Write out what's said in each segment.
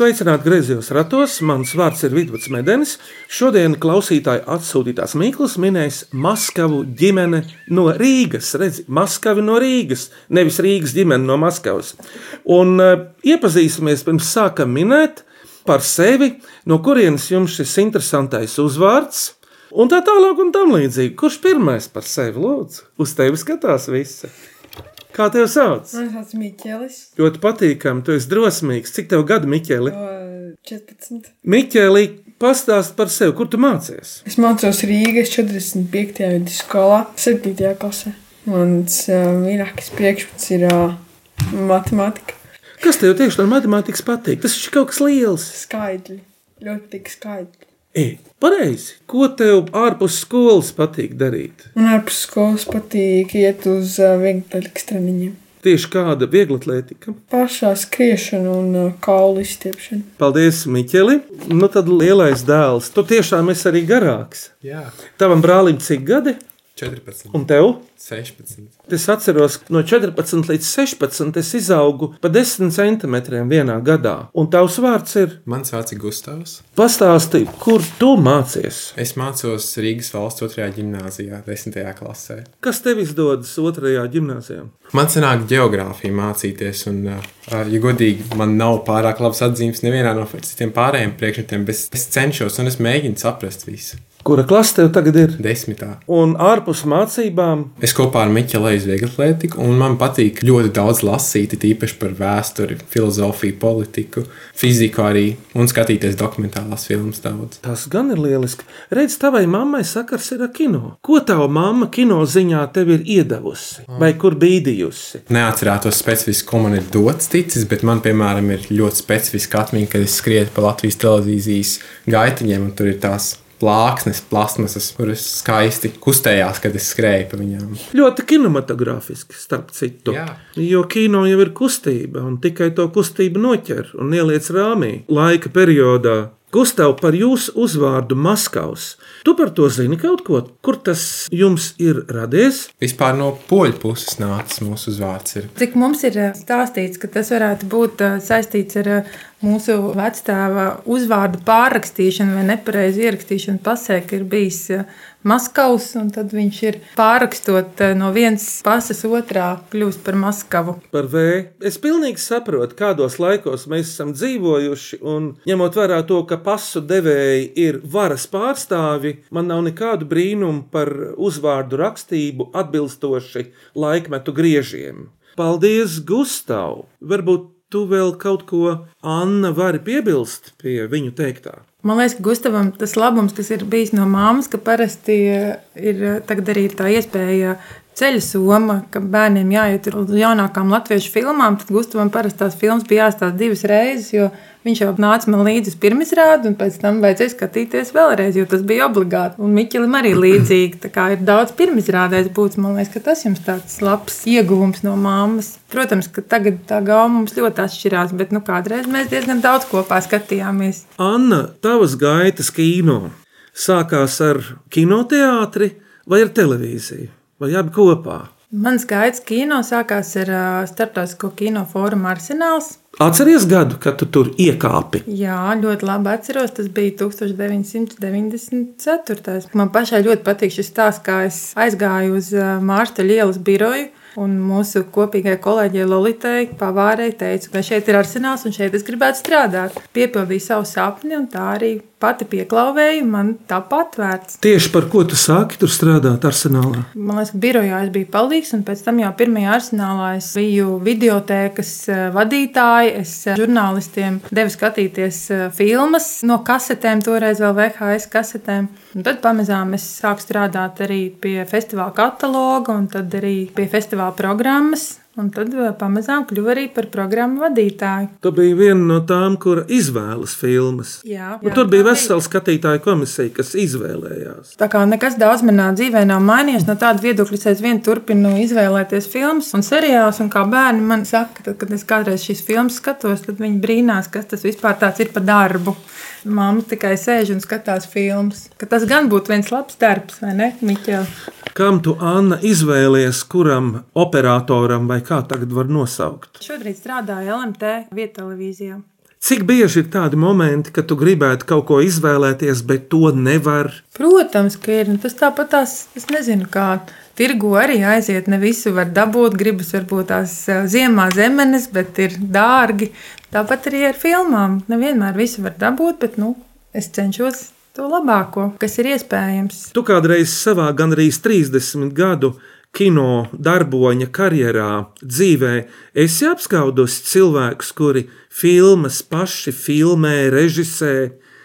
Sveicināti griezos ratos, mans vārds ir Vidvuds Medenis. Šodien klausītāji atsūtītās Mikls minēs Maskavu ģimene no Rīgas. Redzi, Maskavi no Rīgas, nevis Rīgas ģimene no Maskavas. Un uh, iepazīsimies pirms sākam minēt par sevi, no kurienes jums šis interesantais uzvārds. Un tā tālāk, un tam līdzīgi. Kurš pirmais par sevi lūdzu? Uz tevi skatās visi. Kā tevi sauc? Man sauc Miķelis, Ļoti patīkami, tu esi drosmīgs. Cik tev gadu, Miķeli? o, 14. Miķeli, pastāst par sevi, kur tu mācies. Es mācos Rīgas 45. vidusskolā, 7. klasē. Mans uh, mīļākais priekšmets ir uh, matemātika. Kas tev tieši no matemātikas patīk? Tas ir kaut kas liels. Skaidri. Ļoti patīk skaidri. E, pareizi. Ko tev ārpus skolas patīk darīt? Man ārpus skolas patīk iet uz uh, vieglatlētikas treniņiem. Tieši kāda viegla atlētika. Pašā skriešana un uh, kaulu izstiepšana. Paldies, Miķeli. Nu tad lielais dēls. Tu tiešām esi arī garāks. Jā, Tavam brālim cik gadi? 14, Un tev? 16. Es atceros, ka no 14 līdz 16 es izaugu pa 10 centimetriem vienā gadā. Un tavs vārds ir Mans vārds ir Gustavs. pastāstīt, kur tu mācies. Es mācos Rīgas valsts otrajā gimnājā, 10. klasē. Kas tev izdodas otrajā gimnājā? Man sanāk geogrāfiju mācīties, un, ja godīgi, man nav pārāk labas atzīmes nevienā no citiem pārējiem priekšmetiem, bet es cenšos un es mēģinu saprast visu. Kura klase tev tagad ir? Desmitā. Un ārpus mācībām, Es kopā ar Miķelu aizēju vieglatlētiku, un man patīk ļoti daudz lasīt, tīpaši par vēsturi, filozofiju, politiku, fiziku arī, un skatīties dokumentālās filmas daudz. tas gan ir lieliski. Redz, tavai mammai sakars ir ar kino. Ko tava mamma kino ziņā tev ir iedavusi vai kur bīdījusi? Neatcerētos specifiski, ko man ir dots ticis, bet man, piemēram, ir ļoti specifiska atmiņa, kad es skrietu pa Latvijas televīzijas gaitiņiem, un tur ir tās plāksnes, plasmasas, kuras skaisti kustējās, kad es skrēju pa viņām. Ļoti kinematogrāfiski, starp citu. Jā. Jo kino jau ir kustība, un tikai to kustību noķer un ieliec rāmī laika periodā. Gustav, par jūsu uzvārdu Maskavs. Tu par to zini kaut ko? Kur tas jums ir radies? Vispār no poļu puses nācis mūsu uzvārds. Ir. Cik mums ir eh, stāstīts, ka tas varētu būt eh, saistīts ar eh, mūsu vecāta uzvārdu pārrakstīšanu vai nepareizu ierakstīšanu pasē, ka ir bijis eh, Maskavs, un tad viņš ir pārrakstot eh, no vienas pasas otrā, kļūst par Maskavu. Par V. Es pilnīgi saprotu, kādos laikos mēs esam dzīvojuši, un ņemot vērā to, ka pasu devēji ir varas pārstāvi, man nav nekādu brīnumu par uzvārdu rakstību atbilstoši laikmetu griežiem. Paldies, Gustav! Varbūt tu vēl kaut ko, Anna, vari piebilst pie viņu teiktā. Man liekas, ka Gustavam tas labums, kas ir bijis no māmas, ka parasti eh, ir eh, tagad arī tā iespēja ceļa soma, ka bērniem jāiet uz jaunākām latviešu filmām. Tad Gustavam parasti tās filmas bija jāstāsta divas reizes, jo viņš jau nāca man līdzi uz pirmizrādi, un pēc tam vajadzēja skatīties vēlreiz, jo tas bija obligāti. Un Miķelim arī līdzīgi. Tā kā ir daudz pirmizrādēs būts, man liekas, ka tas jums tāds labs ieguvums no māmas. Protams, ka tagad tā gauma mums ļoti atšķirās, bet nu, kādreiz mēs diezgan daudz kopā skatījāmies. Anna, tavas gaitas kino sākās ar kinoteātri vai ar televīziju, vai abi kopā? Mans gaids kino sākās ar ā, Startautisko kino fórumu Arsenāls. Atceries gadu, kad tu tur iekāpi? Jā, ļoti labi atceros. Tas bija 1994. Man pašai ļoti patīk šis stāsts, kā es aizgāju uz ā, Mārsta ielas biroju. Un mūsu kopīgajai kolēģei Lolitai pavārei teica, ka šeit ir arsenāls un šeit es gribētu strādāt. Piepildīju savu sapni, un tā arī pati pieklauvēja. Man tāpat vērts. Tieši par ko tu sāki tur strādāt arsenālā? Man liekas, ka birojā es biju palīgs, un pēc tam jau pirmajā arsenālā es biju videotēkas eh, vadītāja. Es eh, žurnālistiem devu skatīties eh, filmas no kasetēm, toreiz vēl VHS kasetēm. Un tad pamazām es sāku strādāt arī pie festivāla kataloga, un tad arī pie festivāla programmas. Un tad eh, pamazām kļuva arī par programmu vadītāju. Tu biji viena no tām, kura izvēlas filmas. Jā, Un tur bija vesela skatītāja komisija, kas izvēlējās. Tā kā nekas daudz manā dzīvē nav mainījies, no tāda viedokļa es aizvien turpinu izvēlēties filmas un seriālus. Un kā bērni man saka, tad, kad es kādreiz šīs filmas skatos, tad viņi brīnās, kas tas vispār ir pa darbu. Māma tikai sēž un skatās filmas. Ka tas gan būtu viens labs darbs, vai ne, Miķel? Kam tu, Anna, izvēlies, kuram operatoram vai kā tagad var nosaukt? Šobrīd strādāju LMT vietā televīzijā. Cik bieži ir tādi momenti, kad tu gribētu kaut ko izvēlēties, bet to nevar? Protams, ka ir. Nu, Tas tāpat tās, es nezinu, kā tirgu arī aiziet. Ne visu var dabūt, gribas varbūt tās ziemā zemenes, bet ir dārgi. Tāpat arī ar filmām. Nevienmēr visu var dabūt, bet nu, es cenšos to labāko, kas ir iespējams. Tu kādreiz savā gandrīz 30 gadu kino darboņa karjerā, dzīvē, esi apskaudusi cilvēkus, kuri filmas paši filmē, režisē,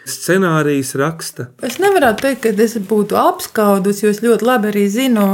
scenārijas raksta. Es nevaru teikt, ka es būtu apskaudus, jo es ļoti labi arī zinu,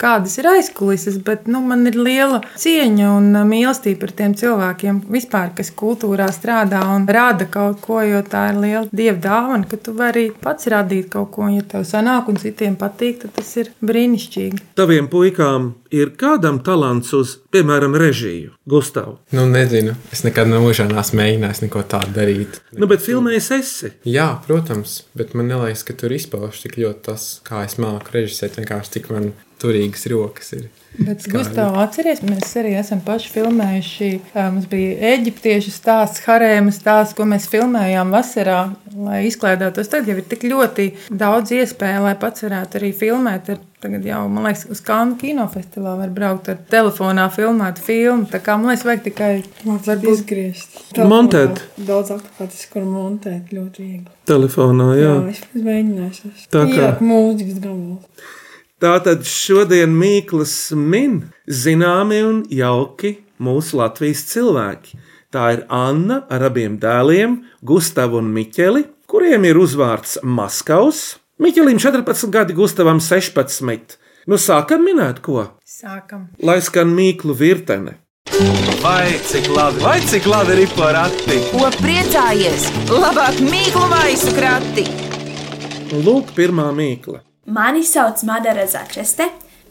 kādas ir aizkulises, bet nu, man ir liela cieņa un mīlestība par tiem cilvēkiem, vispār, kas kultūrā strādā un rada kaut ko, jo tā ir liela dieva dāvana, ka tu vari pats radīt kaut ko, un ja tev sanāk un citiem patīk, tad tas ir brīnišķīgi. Taviem puikām ir kādam talants uz, piemēram, režiju, Gustavu. Nu, nezinu. Es nekad mūžā neesmu mēģinājis neko tādu darīt. Nu, bet filmēs esi. Jā, protams, bet man liekas, ka tur izpaužas tik ļoti tas, kā es māku režisēt, vienkārši cik man turīgas rokas ir. Bet, Gustav, atceries, mēs arī esam paši filmējuši. Mums bija eģiptiešu stāsts, harēma stāsts, ko mēs filmējām vasarā, lai izklaidētos. Tad jau ir tik ļoti daudz iespēju, lai pats varētu arī filmēt. Ar, tagad jau, man liekas, uz Kānu kinofestivālu var braukt ar telefonā, filmēt filmu. Tā kā man liekas, vajag tikai Varbūt izgriezt. Montēt. Daudz apkārt, kur montēt ļoti viegli. Telefonā, jā. Jā, es mēģinājis. Tā kā- Jā, mūzikas gabalu. Tātad šodien Mīklas min zināmi un jauki mūsu Latvijas cilvēki. Tā ir Anna ar abiem dēliem, Gustavu un Miķeli, kuriem ir uzvārds Maskavs. Miķelim 14 gadi, Gustavam 16. Nu, sākam minēt, ko? sākam. Lai skan mīklu virtene. Vai cik labi, vai cik labi ir porati? Ko priecājies? Labāk mīklu maisu krati! Lūk, pirmā mīkla. Mani sauc Madara Začeste.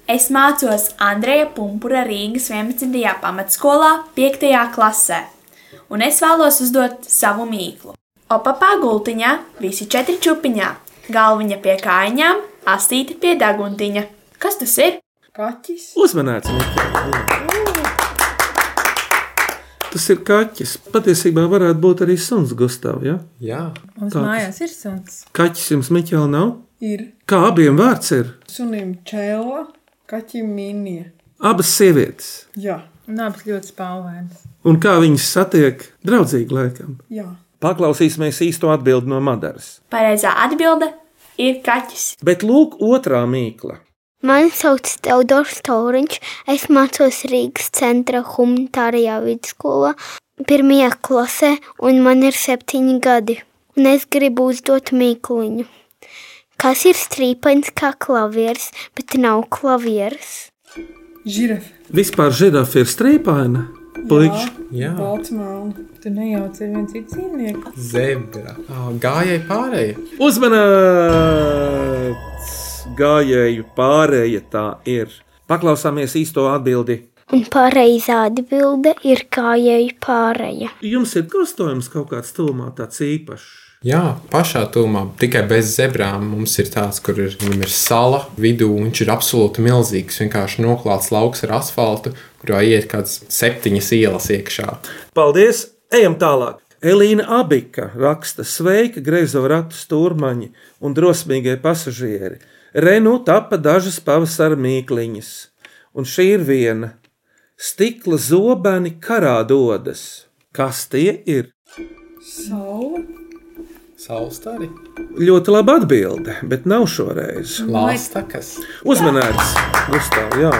Es mācos Andreja Punkūra Rīgas 11. pamatskolā, 5. klasē, un es vēlos uzdot savu mīklu. Opapā gultiņā, visi četri čupiņā, galviņa pie kājām, astīte pie daguntiņa. Kas tas ir? Kaķis. Uzmanēts, Miķeli. Tas ir kaķis. Patiesībā varētu būt arī suns, Gustav. Ja? Jā, Mums Tāds. mājās ir suns. Kaķis jums, Miķeli, nav? Ir Kā abiem vārds ir? sunim čēla, kaķim mīnija. Abas sievietes. Jā, Un abas ļoti spēlēnas. Un kā viņas satiek, draudzīgi laikam. jā. Paklausīsimies īsto atbildi no Madaras. Pareizā atbilde ir kaķis. Bet lūk, otrā mīkla. Mani sauc Teodors Tauriņš. Es mācos Rīgas centra humanitārajā vidusskolā, pirmajā klasē, un man ir septiņi gadi. Un es gribu uzdot mīkluņu. Kas ir strīpains kā klavieris, bet nav klavieris? Žirafa. Vispār žirafa ir strīpaina. Puiši, jā. Balts melna. Tu nejauc ar viens citu dzīvnieku. zebra. Ā, Gājēji pārējie. uzmanīts! Gājēju pārēja tā ir. Paklausāmies īsto atbildi. Un pareizā atbilde ir kājēju pārēja. Jums ir krustojums kaut kāds tuvumā tāds īpašs. Jā, pašā tūmā, tikai bez zebrām. Mums ir tāds, kur ir, ir sala vidū, un viņš ir absolūti milzīgs. Vienkārši noklāts lauks ar asfaltu, kurā iet kaut kāds septiņas ielas iekšā. Paldies! Ejam tālāk! Elīna Abika raksta, sveika, greizo ratu stūrmaņi un drosmīgie pasažieri. Renu tapa dažas pavasara mīkliņas, un šī ir viena - stikla zobeni karā dodas. Kas tie ir? Saula. Saules arī. Ļoti laba atbilde, bet nav šoreiz. Lāstakas. Uzmanēts, Gustav, jā.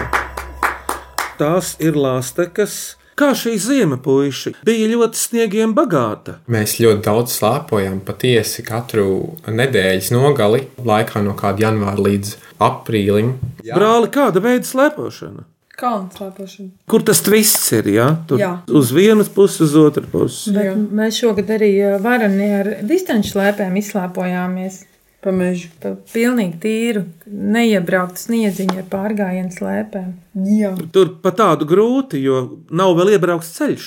Tās ir lāstekas. Kā šī ziema, puiši, bija ļoti sniegiem bagāta. Mēs ļoti daudz slēpojam patiesi katru nedēļas nogali, laikā no kāda janvāra līdz aprīlim. Brāli, kāda veida slēpošana? Kur tas twists ir? Ja? Tur Jā. uz vienas puses, uz otras puses. Bet mēs šogad arī varani ar distanču slēpēm izslēpojāmies. Pa mežu. Pa pilnīgi tīru, neiebrauktu sniedziņu ar pārgājienu slēpēm. Jā. Tur pa tādu grūti, jo nav vēl iebraukts ceļš.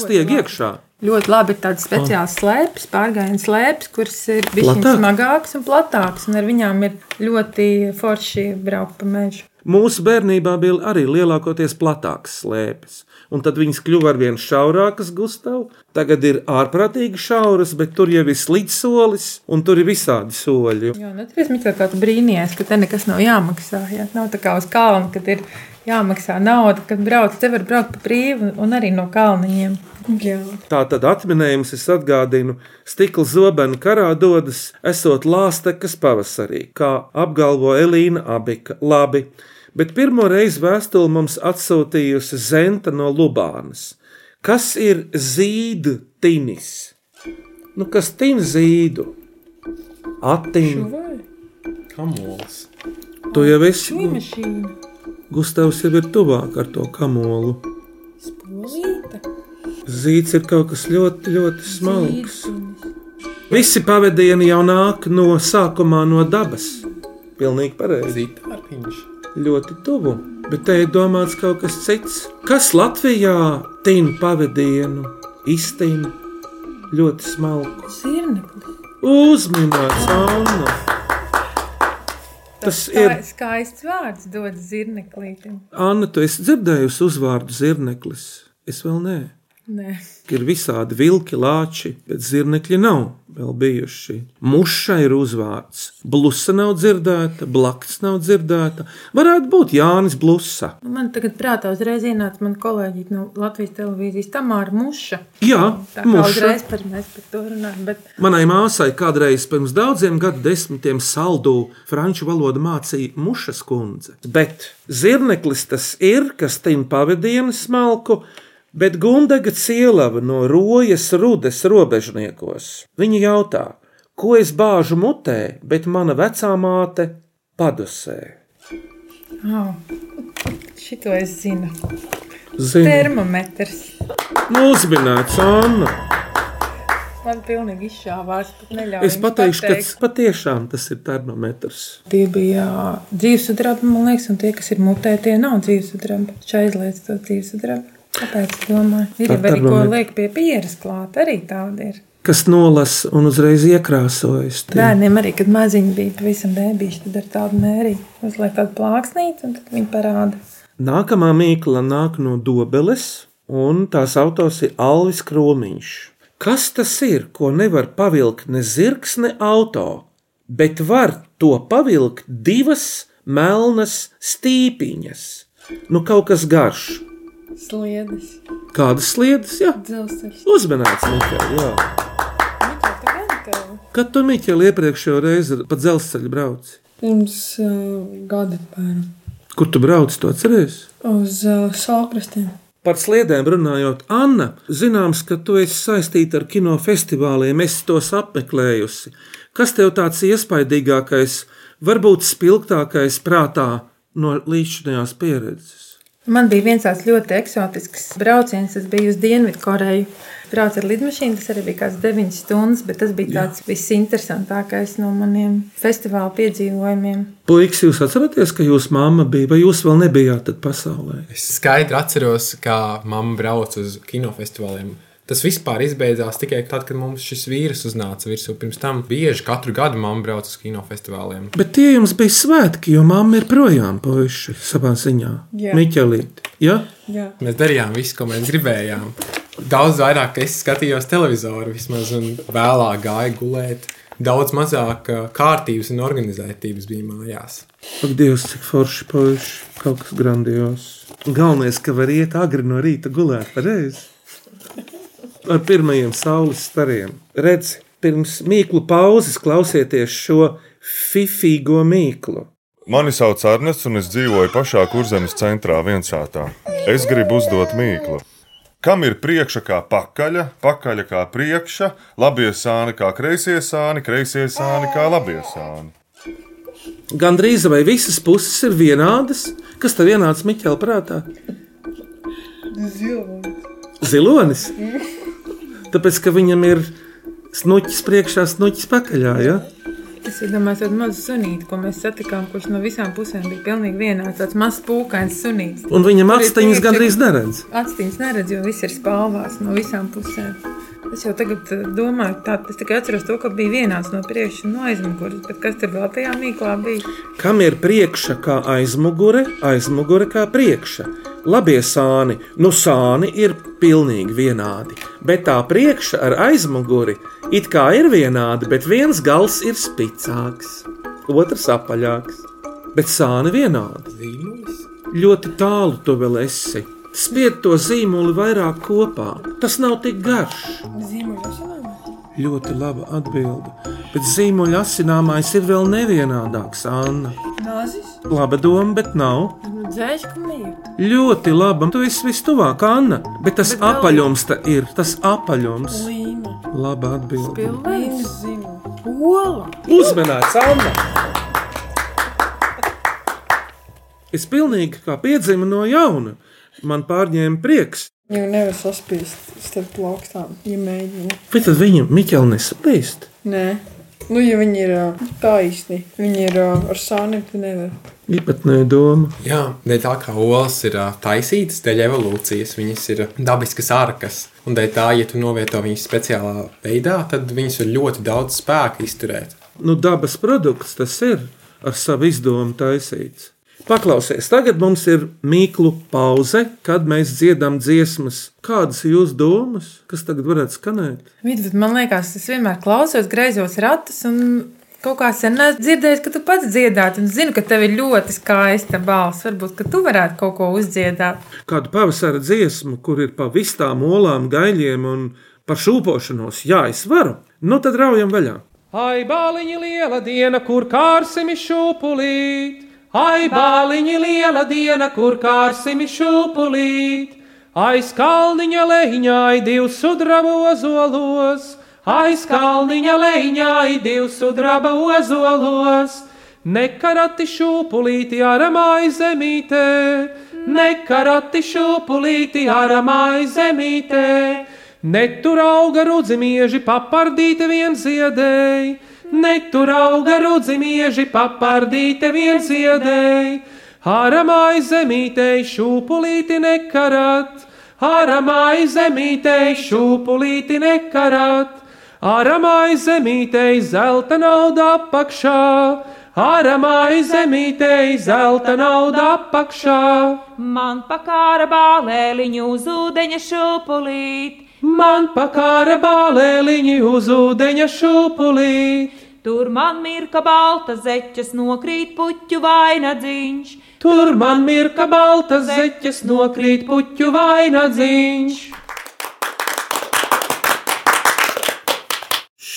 Stieg labi. iekšā. Ļoti labi ir tādas speciālas slēpes, pārgājienu slēpes, kuras ir Platāk? smagākas un platākas, un ar viņām ir ļoti forši braukt pa mežu. Mūsu bērnībā bija arī lielākoties platākas slēpes. Un tad viņas kļuva ar vien šaurākas, Gustav. Tagad ir ārprātīgi šauras, bet tur jau ir slīdsolis, un tur ir visādi soļi. Jā, nu, tur es domāju, ka tu brīnījies, ka te nekas nav jāmaksā. Jā. Nav tā kā uz kalna, kad ir jāmaksā nauda, kad brauc, te var braukt pa brīvu un arī no kalniņiem. Jā. Tā tad atminējums es atgādinu, stikla zobenu karā dodas, esot lāstekas pavasarī, kā apgalvo Elīna Abika. Labi, bet pirmo reizi vēstuli mums atsūtījusi Zenta no Lubānas. Kas ir zīdu tinis? Nu, kas tin zīdu? Atiņu. Kamols. Tu jau esi. Gustavs jau ir tuvāk ar to kamolu. spolīta, Zīds ir kaut kas ļoti, ļoti smalks. Visi pavadieni jau nāk no sākumā no dabas. Pilnīgi pareizi. Zīdārpiņš. Ļoti tuvu, bet te ir domāts kaut kas cits. Kas Latvijā tīna pavadienu, iztīna ļoti smalku? zirneklis. Uzminēts, Anna! Tas ir. Tā skaists vārds dod zirneklītim. Anna, tu esi dzirdējusi uzvārdu zirneklis? Es vēl nē. Nē. Ir visādi vilki, lāči, bet zirnekļi nav vēl bijuši. Muša ir uzvārds. Blusa nav dzirdēta, blakts nav dzirdēta. Varētu būt Jānis Blusa. Man tagad prātā uzreiz ienāca mana kolēģi no Latvijas televīzijas Tamāra Muša. Jā, Tā kā muša. uzreiz par, mēs par to runājam, bet Manai māsai kādreiz pirms daudziem gadu desmitiem saldū franču valodu mācīja mušas kundze. Bet zirneklis tas ir, kas tīna pavadienu smalku, bet Gundega cielava no rojas rudes robežniekos. Viņa jautā, ko es bāžu mutē, bet mana vecā māte padusē. oh, šito es zinu. Zinu, Termometrs. nu, uzminēts Anna. Man pilnīgi izšāvās. Es pateikšu, ka pateikt. tas patiešām tas ir termometrs. Tie bija dzīvesudrabi, man liekas, un tie, kas ir mutē, tie nav dzīvesudrabi. Šai aizliedz to dzīvesudrabi. Kāpēc es domāju? Ir jau arī ko liek pie pieras klāt, arī tāda ir. Kas nolasa un uzreiz iekrāsojas. tie. Bērniem arī, kad maziņi bija pavisam bēbīši, tad ar tādu mērī uzliek tādu plāksnīti, un tad viņi parāda. Nākamā mīkla nāk no Dobeles, un tās autors ir Alvis Krūmiņš. Kas tas ir, ko nevar pavilkt ne zirgs, ne auto, bet var to pavilkt divas melnas stīpiņas? Nu, kaut kas garš. Sliedes. Kādas sliedas, jā, Dzelzceļš. uzmanīts. Kad tu, Mikls, iepriekšējo reizi pa dzelzceļu brauci? Pirms uh, gada apmēram. Kur tu brauc, to atceries? Uz uh, salkrastiem. Par sliedēm runājot, Anna, zināms, ka tu esi saistīta ar kinofestivāliem, esi tos apmeklējusi. Kas tev tāds iespaidīgākais, varbūt spilgtākais prātā no līdzinājās pieredzes? Man bija viens tāds ļoti eksotisks brauciens. Tas bija uz Dienvidkoreju. Braucu ar lidmašīnu, tas arī bija kāds 9 stundas, bet tas bija tāds visinteresantākais no maniem festivāla piedzīvojumiem. Puikas, jūs atceraties, ka jūsu mamma bija, vai jūs vēl nebijāt pasaulē? Es skaidri atceros, kā mamma brauc uz kinofestivāliem. Tas vispār izbeidzās tikai tad, kad mums šis vīrus uznāca virsū. Pirms tam bieži katru gadu mamma brauc uz kinofestivāliem. Bet tie jums bija svētki, jo mamma ir projām puiši savā ziņā. Jā. Miķelīt. Ja? Jā. Mēs darījām visu, ko mēs gribējām. Daudz vairāk es skatījos televizoru, vismaz, un vēlāk gāju gulēt. Daudz mazāk ā, kārtības un organizētības bija mājās. Ak, Dievs, cik forši puiši. Kaut kas grandios. Galvenais, ka var iet agri no rīta gulēt pareizi. Ar pirmajiem saules stariem. Redz, pirms mīklu pauzes klausieties šo fifīgo mīklu. Mani sauc Arnests, un es dzīvoju pašā kurzemes centrā, viensātā. Es gribu uzdot mīklu. Kam ir priekša kā pakaļa, pakaļa kā priekša, labie sāni kā kreisie sāni, kreisie sāni kā labie sāni? Gan drīz vai visas puses ir vienādas, Kas tev ienāca Miķela prātā? Zilonis. Zilonis. Tāpēc, ka viņam ir snuķis priekšā, snuķis pakaļā. Ja? Es domāju, tādu mazu sunīti, ko mēs satikām, kurš no visām pusēm bija pilnīgi vienāds. Tāds mazs pūkains sunītis. Un viņam priekšā- gandrīz neredz. Atstīns neredz, jo viss ir spalvās no visām pusēm. Es jau tagad eh, domāju, tā, es tikai atceros to, ka bija vienāds no priekšas un no aizmugures. Bet kas tur vēl tajā mīklā bija? Kam ir priekša kā aizmugure, aizmugure kā priekša? Labie sāni, nu sāni ir pilnīgi vienādi, bet tā priekša ar aizmuguri it kā ir vienādi, bet viens gals ir spicāks, otrs apaļāks, bet sāni vienādi. Zīmulis. Ļoti tālu tu vēl esi. Spied to zīmoli vairāk kopā. Tas nav tik garš. Ļoti laba atbilde. Bet zīmoļa asināmais ir vēl nevienādāks, Anna. Nāzis. Laba doma, bet nav. Dzēš, ka mīja. Ļoti labi. Tu esi vistuvāk, Anna. Bet tas Bet apaļums te ir. Tas apaļums. Līma. Laba atbilde. Pilnīgs. Zīmoļa. Ola. Uzmanīts, Anna! Es pilnīgi kā piedzimu no jauna. Man pārņēma prieks. Jau nevar saspiest starp plakstām, ja mēģina. Vai tad viņa Miķeli nesapīst? Nē. Nu, ja viņi ir taisni, viņi ir ar sāniem, tad nevar. Īpatnēja doma. Jā, dēļ tā kā olas ir taisītas, dēļ evolūcijas, viņas ir dabiskas arkas. Un dēļ tā, ja tu novieto viņas speciālā veidā, tad viņas var ļoti daudz spēka izturēt. Nu, dabas produkts tas ir ar savu izdomu taisīts. Paklausies, tagad mums ir mīklu pauze, kad mēs dziedam dziesmas. Kādas ir jūsu domas, kas tagad varētu skanēt? Vidus, man liekas, es vienmēr klausos, greizos ratus un kaut kā sen esmu dzirdējis, ka tu pats dziedātu. Un zinu, ka tev ir ļoti skaista balss. Varbūt, ka tu varētu kaut ko uzdziedāt. Kādu pavasara dziesmu, kur ir pa vistām, olām, gaļiem un par šūpošanos, jā, es varu. Nu tad raujam vaļā. Ai, bāliņa liela diena, kur kārsim šūpulīt! Ai, bāliņa liela diena, kur kārsim šūpulīt! Aiz kalniņa leņķai divs sudraba ozolos, aiz kalniņa leņķai divs sudraba ozolos. Nekarati šūpulīti aramai zemītē, nekarati šūpulīti aramai zemītē. Netur auga rudzimieži papardīti vien ziedēji, netur auga rudzimieži papardīti vien ziedēji. Aramai zemītei šūpulīti nekarat, aramai zemītei šūpulīti nekarat, aramai zemītei zelta nauda apakšā, aramai zemītei zelta nauda apakšā. Man pakāra bālēliņu uz ūdeņa šūpulīt, Man pakāra bālēliņi uz ūdeņa šūpulīt, tur man mirka balta zeķes nokrīt puķu vainadziņš. tur man mirka balta zeķes nokrīt puķu vainadziņš.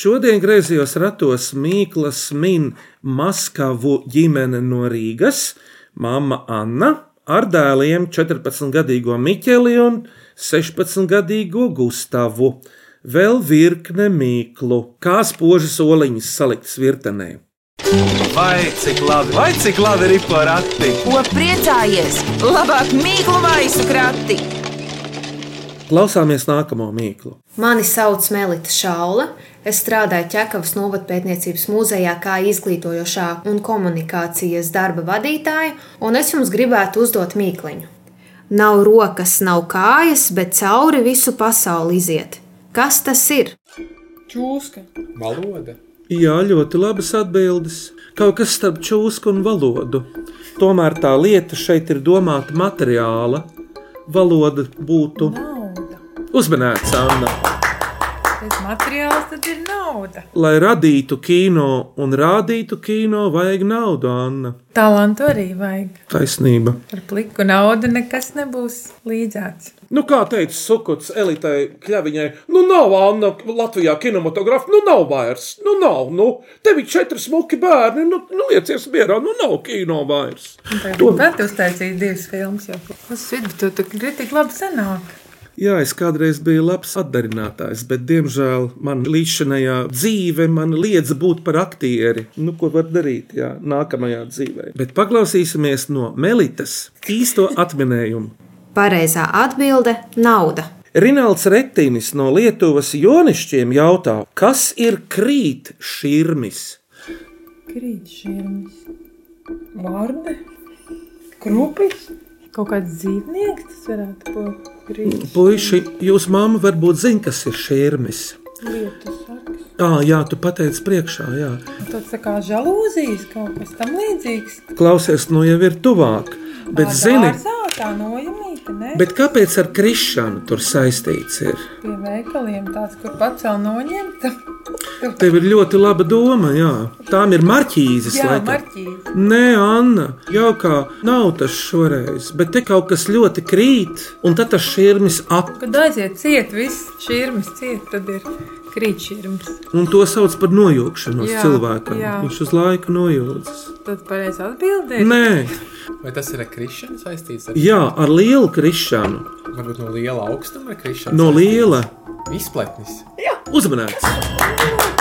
Šodien griezījos ratos Mīklas min Maskavu ģimene no Rīgas, mamma Anna ar dēliem 14-gadīgo Miķeli un 16-gadīgo Gustavu. Vēl virkne mīklu, kā spožas oliņas saliktas virtenē. Vai cik labi, vai cik labi ir porakti? Ko priecājies? Labāk mīklu maisu krati! Klausāmies nākamo mīklu. Mani sauc Melita Šaula. Es strādāju Čekavas novatpētniecības muzejā kā izglītojošā un komunikācijas darba vadītāja, un es jums gribētu uzdot mīkliņu. Nav rokas, nav kājas, bet cauri visu pasauli iziet. Kas tas ir? Čūska. Valoda. Jā, ļoti labas atbildes. Kaut kas starp čūsku un valodu. Tomēr tā lieta šeit ir domāta materiāla. Valoda būtu Nauda. uzmanēta, Anna. Tas materiāls tad ir nauda. Lai radītu kino un rādītu kino, vajag naudu, Anna. Talantu arī vajag. Taisnība. Ar pliku naudu nekas nebūs līdzēts. Nu, kā teica Sukuts elitai kļaviņai, nu nav Anna Latvijā kinematografa, nu nav vairs, nu nav, nu, tev ir četri smuki bērni, nu, nu liecies mierā, nu nav kino vairs. Tagad vēl te uztaisīja divas filmas. Jau. Tas vidu tu tu kriti tik labi sanāk. Jā, es kādreiz biju labs atdarinātājs, bet, diemžēl, man līdzinājā dzīve man liedza būt par aktieri. Nu, ko var darīt jā, nākamajā dzīvē? Bet paklausīsimies no Melitas īsto atminējumu. Pareizā atbilde - nauda. Rinalds Retinis no Lietuvas Jonišķiem jautā, kas ir krīt šķirmis? Krīt šķirmis. Vārdi, krupis, kaut kāds dzīvnieks tas varētu būt. Krīt Puisi, jūs mamma varbūt zina, kas ir šķirmis. lietu sargs. Ah, jā, tu pateici priekšā, jā. Tas tā kā žalūzijas kaut kas tam līdzīgs. Klausies, nu jau ir tuvāk. Bet, Ā, zini, dārzā tā nojamīta, ne? bet kāpēc ar krišanu tur saistīts ir? Pie veikaliem tāds, kur pacēl noņemta. Tev ir ļoti laba doma, jā. Tām ir marķīzes, Jā, marķīze. Nē, Anna, jau kā nav tas šoreiz, bet te kaut kas ļoti krīt, un tad tas šķirmis ap, Kad aiziet ciet, viss šķirmis ciet, tad ir krītšķirmis. un to sauc par nojūgšanos Jā, cilvēkam. jā. Viņš uz laiku nojūdzas. Tad pareizi atbildēt. Nē, Vai tas ir ar krišanu saistīts? Ar, jā, ar lielu krišanu, Varbūt no liela augstuma ar krišanu. no liela Izpletnis. uzmanības.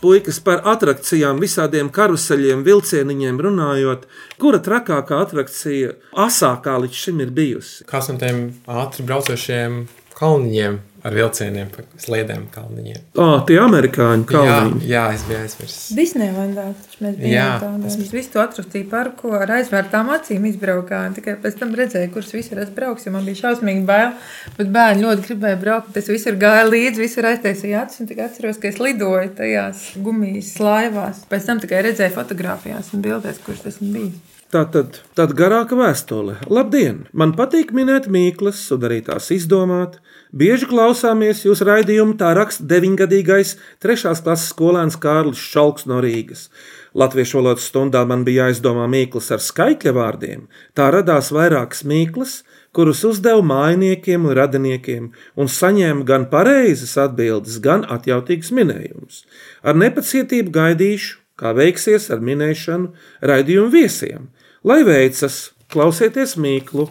Puikas par attrakcijām, visādiem karuseļiem, vilcieniņiem runājot, kura trakākā attrakcija asākā līdz šim ir bijusi? Kāds no tiem ātri braucošiem kalniņiem ar vilcieniem, pa sliedēm kalniņiem? Ah, tie amerikāņu Jā, kalniņi. jā, es biju aizmirsis. Disneylandā taču mēs bijām Jā, tādā. tas- Mēs visu to atrakstīju parku ar aizvērtām acīm izbraukājām. Tikai pēc tam redzēju, kurus visur es braukšu. Man bija šausmīgi bail, bet bērni ļoti gribēja braukt. Es visur gāju līdzi, visur aiztaisīju acis un tikai atceros, ka es lidoju tajās gumijas laivās. Pēc tam tikai redzēju fotografijās un bildēs, kurš tas bija. Tā tad garāka vēstule. Labdien! Man patīk minēt mīklas un arī tās izdomāt. Bieži klausāmies jūsu raidījumu, tā raksta deviņgadīgais trešās klases skolēns Kārlis Šalks no Rīgas. Latviešu valodas stundā man bija jāizdomā mīklas ar skaitļa vārdiem. Tā radās vairākas mīklas, kurus uzdevu mājiniekiem un radiniekiem, un saņēmu gan pareizas atbildes, gan atjautīgas minējumus. Ar nepacietību gaidīšu, kā veiksies ar minēšanu raidījumu viesiem. Lai veicas, klausieties mīklu,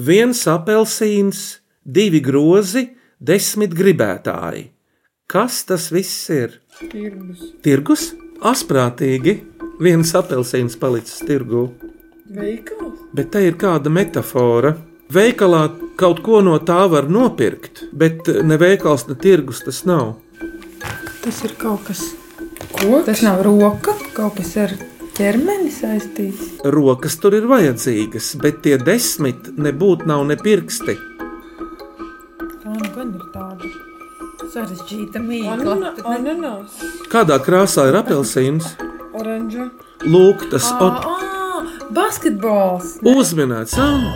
viens apelsīns, divi grozi, desmit gribētāji. Kas tas viss ir? Tirgus. Tirgus? Asprātīgi, viens apelsīns palicis tirgū. Veikals? Bet te ir kāda metāfora. Veikalā kaut ko no tā var nopirkt, bet ne veikals, ne tirgus tas nav. Tas ir kaut kas. Ko? Tas nav roka, kaut kas ar ķermeni saistīts. Rokas tur ir vajadzīgas, bet tie desmit nebūtu nav ne pirksti. Tā nu gan ir tāda sarežģīta mīkla. Ananas, Kādā krāsā ir apelsīns? oranža. Lūk, tas ir basketbols! uzminēts. Anna.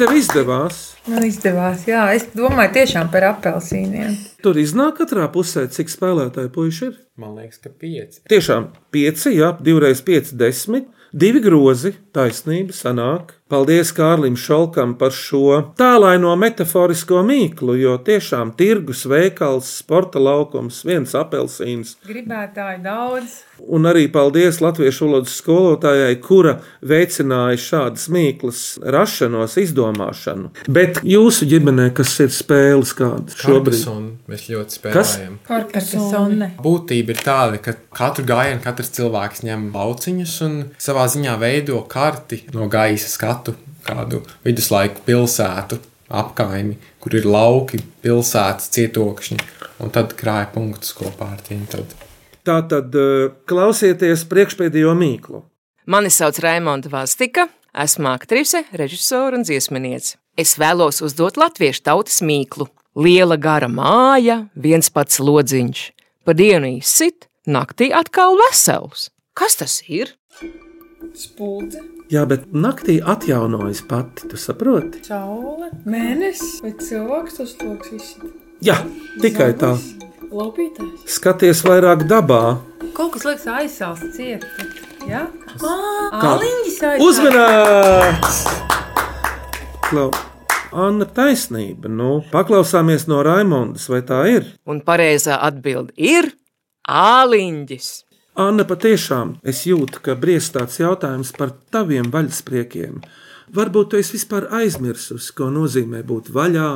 Tev izdevās. Man izdevās, jā. Es domāju tiešām par apelsīniem. Tur iznāk katrā pusē, cik spēlētāji puiši ir. Man liekas, ka pieci. Tiešām pieci, jā, divreiz pieci, desmit. Divi grozi, taisnība, sanāk. Paldies Kārlim Šalkam par šo tālaino metaforisko mīklu, jo tiešām tirgus, veikals, sporta laukums, viens apelsīns. Gribētāji daudz. Un arī paldies Latviešu valodas skolotājai, kura veicināja šādas mīklas rašanos, izdomāšanu. Bet jūsu ģimenē, kas ir spēles kādas šobrīd? Carcassonne Mēs ļoti Kas? spēlējam. Karkasone. Būtība ir tāda, ka katru gājienu katrs cilvēks ņem lauciņus un savā ziņā veido karti no gaisa skatu, kādu viduslaiku pilsētu, apkaimi, kur ir lauki, pilsētas, cietokšņi, un tad krāja punktus kopā ar tiem. Tad. Tā tad eh, klausieties priekšpēdējo mīklu. Mani sauc Raimonda Vastika, esmu aktrise, režisore un dziesminiece. Es vēlos uzdot latviešu tautas mīklu. Liela gara māja, viens pats lodziņš. Pa dienu izsit, naktī atkal vesels. Kas tas ir? Spuldze, Jā, bet naktī atjaunojas pati, tu saproti? Saule. mēnesis vai cilvēks tas loks izsit. Jā, tikai tā. Lopītājs. Skaties vairāk dabā. Kaut kas liekas aizsāls ciet. Jā? Kā? Aliņģis aizsāls. Uzmanīts! Klau. Anna taisnība. Nu, paklausāmies no Raimondas, vai tā ir? Un pareizā atbilde ir āliņģis. Anna, patiešām es jūtu, ka briest tāds jautājums par taviem vaļaspriekiem. Varbūt tu esi vispār aizmirsusi, ko nozīmē būt vaļā,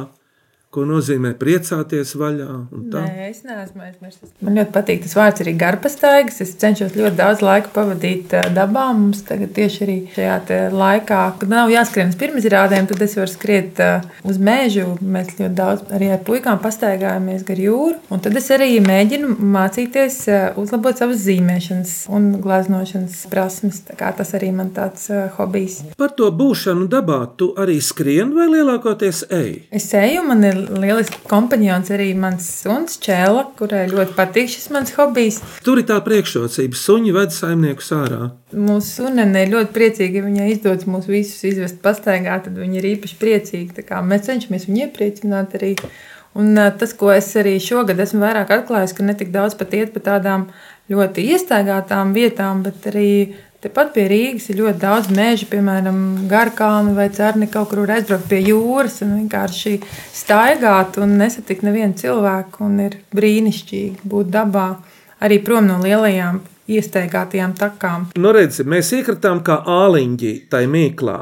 ko nozīmē priecāties vaļā. Nē, es neesmu aizmirsis. Man ļoti patīk tas vārds arī garpastaigas. Es cenšos ļoti daudz laika pavadīt dabā. Mums tagad tieši arī šajā laikā, kad nav jāskrien uz pirmizrādēm, tad es varu skriet uz mežu. Mēs ļoti daudz arī ar puikām pastaigājamies gar jūru. Un tad es arī mēģinu mācīties uzlabot savas zīmēšanas un gleznošanas prasmes. Tas arī man tāds hobijs. Par to būšanu dabā tu arī skrien vai lielākoties ej? Es eju, man ir lielisks kompanions arī mans suns Čēla, kurai ļoti patīk šis mans hobijs. Tur ir tā priekšrocība, suņi ved saimnieku sārā. Mūsu sunene ir ļoti priecīga, ja viņai izdodas mūs visus izvest pastaigā, tad viņa ir īpaši priecīga. Mēs cenšamies viņu iepriecināt arī. Un tas, ko es arī šogad esmu vairāk atklājis, ka ne tik daudz pat iet pa tādām ļoti iestaigātām vietām, bet arī tepat pie Rīgas ir ļoti daudz meža, piemēram, Garkāna vai Cerni kaut kur aizbraukt pie jūras un vienkārši staigāt un nesatikt nevienu cilvēku. Un ir brīnišķīgi būt dabā, arī prom no lielajām iestaigātajām takām. Nu, redzi, mēs iekritām kā āliņģi tajā mīklā.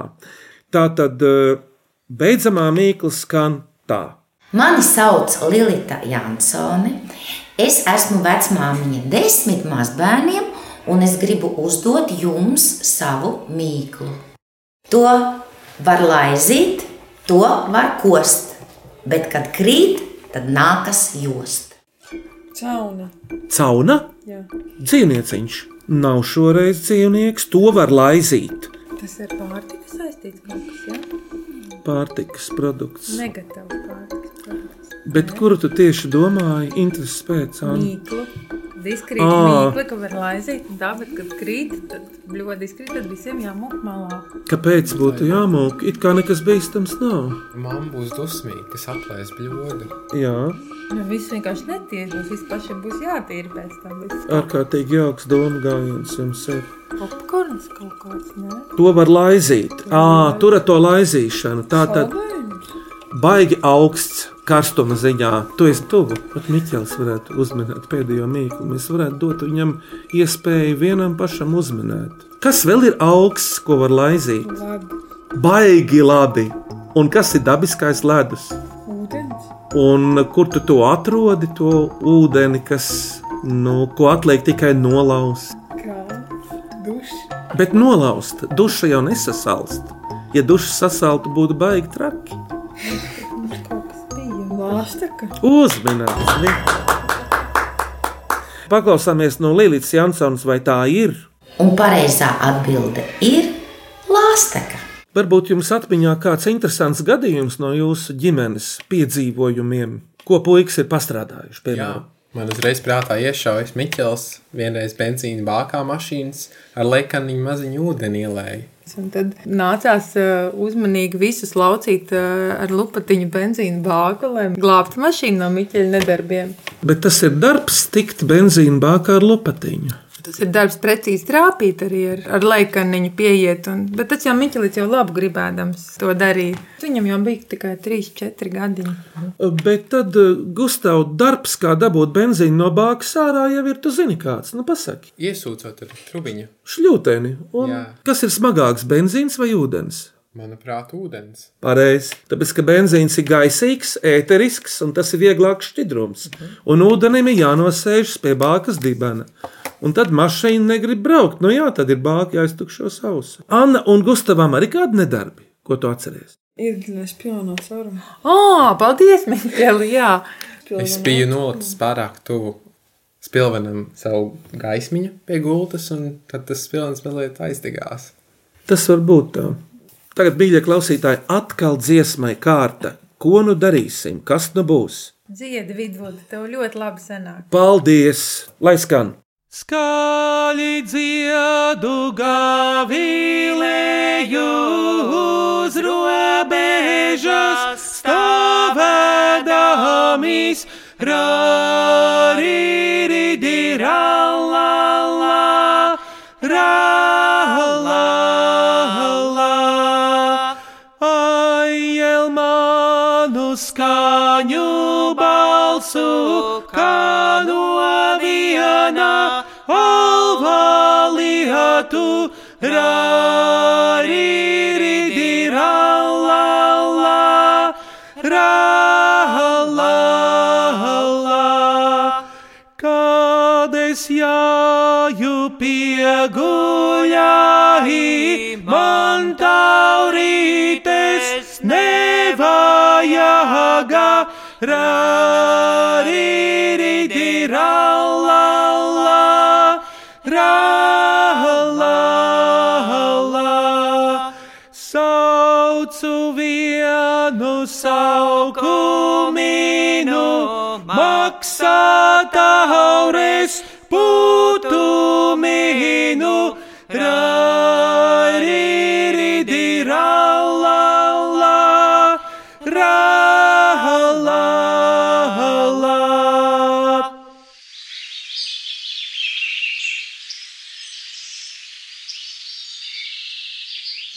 Tā tad eh, beidzamā mīkla skan tā. Mani sauc Lilita Jansone. Es esmu vecmāmiņa desmit mazbērniem, un es gribu uzdot jums savu mīklu. To var laizīt, to var kost, bet kad krīt, tad nākas jost. Cauna. Cauna? Jā. Dzīvnieciņš. Nav šoreiz dzīvnieks, to var laizīt. Tas ir pārtikas saistīts kaut kas, ja? Pārtikas produkts. Negatīvs pārtikas produkts. Bet kuru tu tieši domāji? Intereses pēc tam. Mīklu. Diskrīt Ā. mīklu, ka var laizīt, un tā, bet kad krīt, tad ļoti diskrīt, tad visiem jāmūk malā. Kāpēc būtu jāmūk? It kā nekas bīstams nav. Mamma būs dusmīga, kas atklājas bļodu. Jā, Nu, viss vienkārši netiek, mums viss pašiem būs jātīra pēc tam. Viss. ārkārtīgi jauks domu gājiens jums ir. Popkorns kaut kāds, ne? To var laizīt. Ā, tur ar to laizīšanu. Tā tad baigi augsts karstuma ziņā. Tu esi tuvu. Pat Miķels varētu uzminēt pēdējo mīklu. Mēs varētu dot viņam iespēju vienam pašam uzminēt. Kas vēl ir augsts, ko var laizīt? Labi. Baigi labi. Un kas ir dabiskais ledus? Ūdens. Un kur tu to atrodi, to ūdeni, kas, nu, ko atliek tikai nolauzt? Kā? Dušs. Bet nolauzt, duša jau nesasalst. Ja duša sasaltu, būtu baigi traki. Lāstaka. Uzmanīgs! Paklausāmies no Lītas Jansons, vai tā ir? Un pareizā atbilde ir lāsteka. Varbūt jums atmiņā kāds interesants gadījums no jūsu ģimenes piedzīvojumiem, ko puikas ir pastrādājuši. Jā, Piemēram, man uzreiz prātā iešaujas Miķels, vienreiz benzīna bākā mašīnas ar lekaniņu maziņu ūdeni ielēja. Un tad nācās uh, uzmanīgi visus laucīt uh, ar lupatiņu benzīnu bāku, lai glābtu mašīnu no Miķeļa nedarbiem. bet tas ir darbs tikt benzīna bākā ar lopatiņu. Tas ir darbs precīzi trāpīt arī ar, ar laikaniņu pieiet. Un, bet tas jau Miķelis jau labu gribēdams to darīja. Viņam jau bija tikai 3, 4 gadiņi. Bet tad, eh, Gustav, darbs, kā dabūt benzīnu no bākas ārā, jau ir, tu zini, kāds. Nu, pasaki, Iesūcot ar trubiņu, šļūteni. Un Jā. Kas ir smagāks, benzīns vai ūdens? Manuprāt, ūdens. Pareizi. Tāpēc, ka benzīns ir gaisīgs, ēterisks un tas ir vieglāks šķidrums. Un ūdenim ir jānosēžas pie bākas dibena. Un tad mašīna negrib braukt. Nu jā, tad ir bāka jāiztukšo sausu. Anna un Gustavam arī kādi nedarbi, ko tu atceries? Iedziļinās pilnā caurumā. Oh, paldies, Miķeli! Jā, Es biju nolicis pārāk tuvu spilvenam savu gaismiņu pie gultas, un tad tas spilvens mazliet aizdegās. Tas var būt tā. Tagad, mīļie klausītāji, atkal dziesmai kārta. Ko nu darīsim? Kas nu būs? dziedi vidū, tev ļoti labi sanāk. Paldies! Lai skan! Skaļi dziedu gavilēju uz robežas stāvēdamies, rārīridi rallala, skaņu balsu, kā no viena olva liatu rāridirā la la rā la la. Kad es jāju pie guļāhi, man taurītes nevienu nevajaga, rārīrīdi, rallala, rallala. Saucu vienu saukuminu, maksā taures putuminu, rārīrīdi,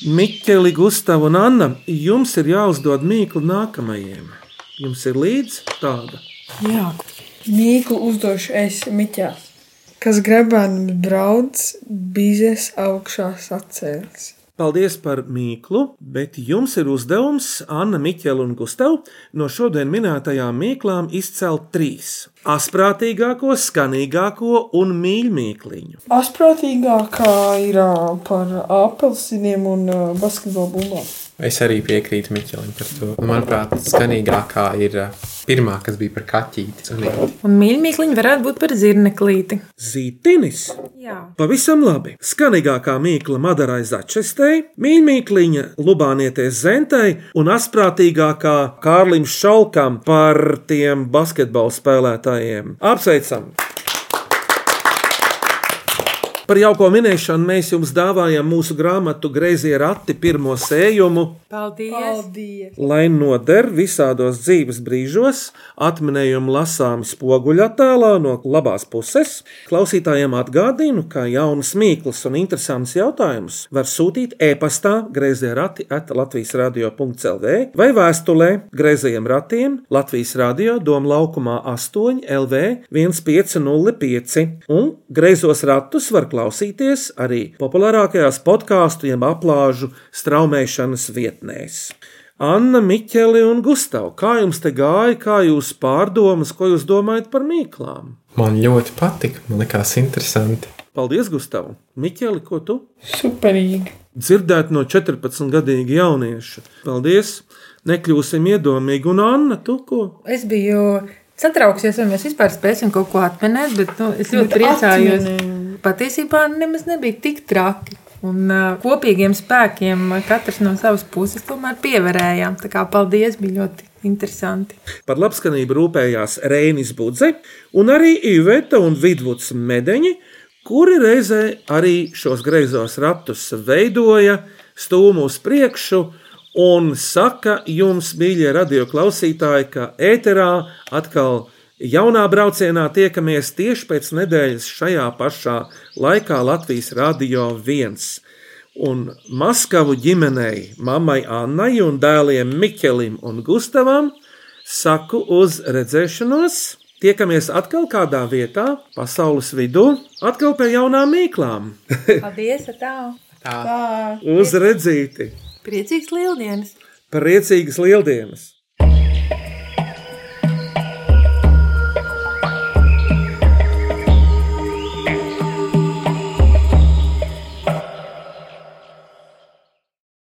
Miķeli, Gustav un Anna, jums ir jāuzdod mīklu nākamajiem. Jums ir līdzi tāda. Jā, mīklu uzdošu es Miķels. Kas grebēnams brauc, bizes augšā sacēlis. Paldies par mīklu, bet jums ir uzdevums Anna, Miķela un Gustav no šodien minētajām mīklām izcelt trīs - asprātīgāko, skanīgāko un mīļākliņu. Asprātīgākā ir par apelsīniem un ā, basketbola bumbām. Es arī piekrītu Miķelim par to. Nu, Manuprāt, skanīgākā ir pirmā, kas bija par kaķīti. Zīti. Un mīļākliņa varētu būt par zirneklīti. Zītinis. Jā. Pavisam labi. Skanīgākā mīkla Madarai Začestei, mīļākliņa Lubānieties Zentei un asprātīgākā Kārlim Šalkam par tiem basketbola spēlētājiem. Apsveicam! Par jauko minēšanu mēs jums dāvājam mūsu grāmatu Greizie rati pirmo sējumu. Paldies! Paldies! Lai noder visādos dzīves brīžos, atminējumi lasāmi spoguļattēlā no labās puses, klausītājiem atgādinu, ka jaunas mīklas un interesants jautājums var sūtīt e-pastā grazējā rati at Latvijas radio.clv vai vēstulē grazējiem ratiem Latvijas radio Doma laukumā 8 LV 1505 un greizos ratus var klausīties arī populārākajās podkāstu jeb aplāžu straumēšanas vietnēs. Anna, Miķeli un Gustav, kā jums te gāja, kā jūs pārdomas, ko jūs domājat par mīklām? Man ļoti patika, man likās interesanti. Paldies, Gustav! Miķeli, ko tu? Superīgi! Dzirdēt no 14-gadīga jaunieša. Paldies! Nekļūsim iedomīgi, un Anna, tu ko? Es biju satraukusies, vai mēs vispār spēsim kaut ko atminēt, bet nu, es ļoti Bet priecājos. atminējām. Patiesībā nemaz nebija tik traki. Un uh, kopīgiem spēkiem katrs no savas puses tomēr pievarējām. Tā kā paldies, bija ļoti interesanti. Par labskanību rūpējās Reinis Budze un arī Iveta un Vidvuds Medeņi, kuri reizē arī šos greizos ratus veidoja, stūma uz priekšu un saka jums, mīļie radioklausītāji, ka ēterā atkal jaunā braucienā tiekamies tieši pēc nedēļas šajā pašā laikā Latvijas Rādio 1. Un Maskavu ģimenei, mammai Annai un dēliem Mikelim un Gustavam saku uz redzēšanos. Tiekamies atkal kādā vietā, pasaules vidū, atkal pie jaunām mīklām. Paldies! Tā! Tā. tā. Uz redzīti! Priecīgs lieldienas! Priecīgas lieldienas!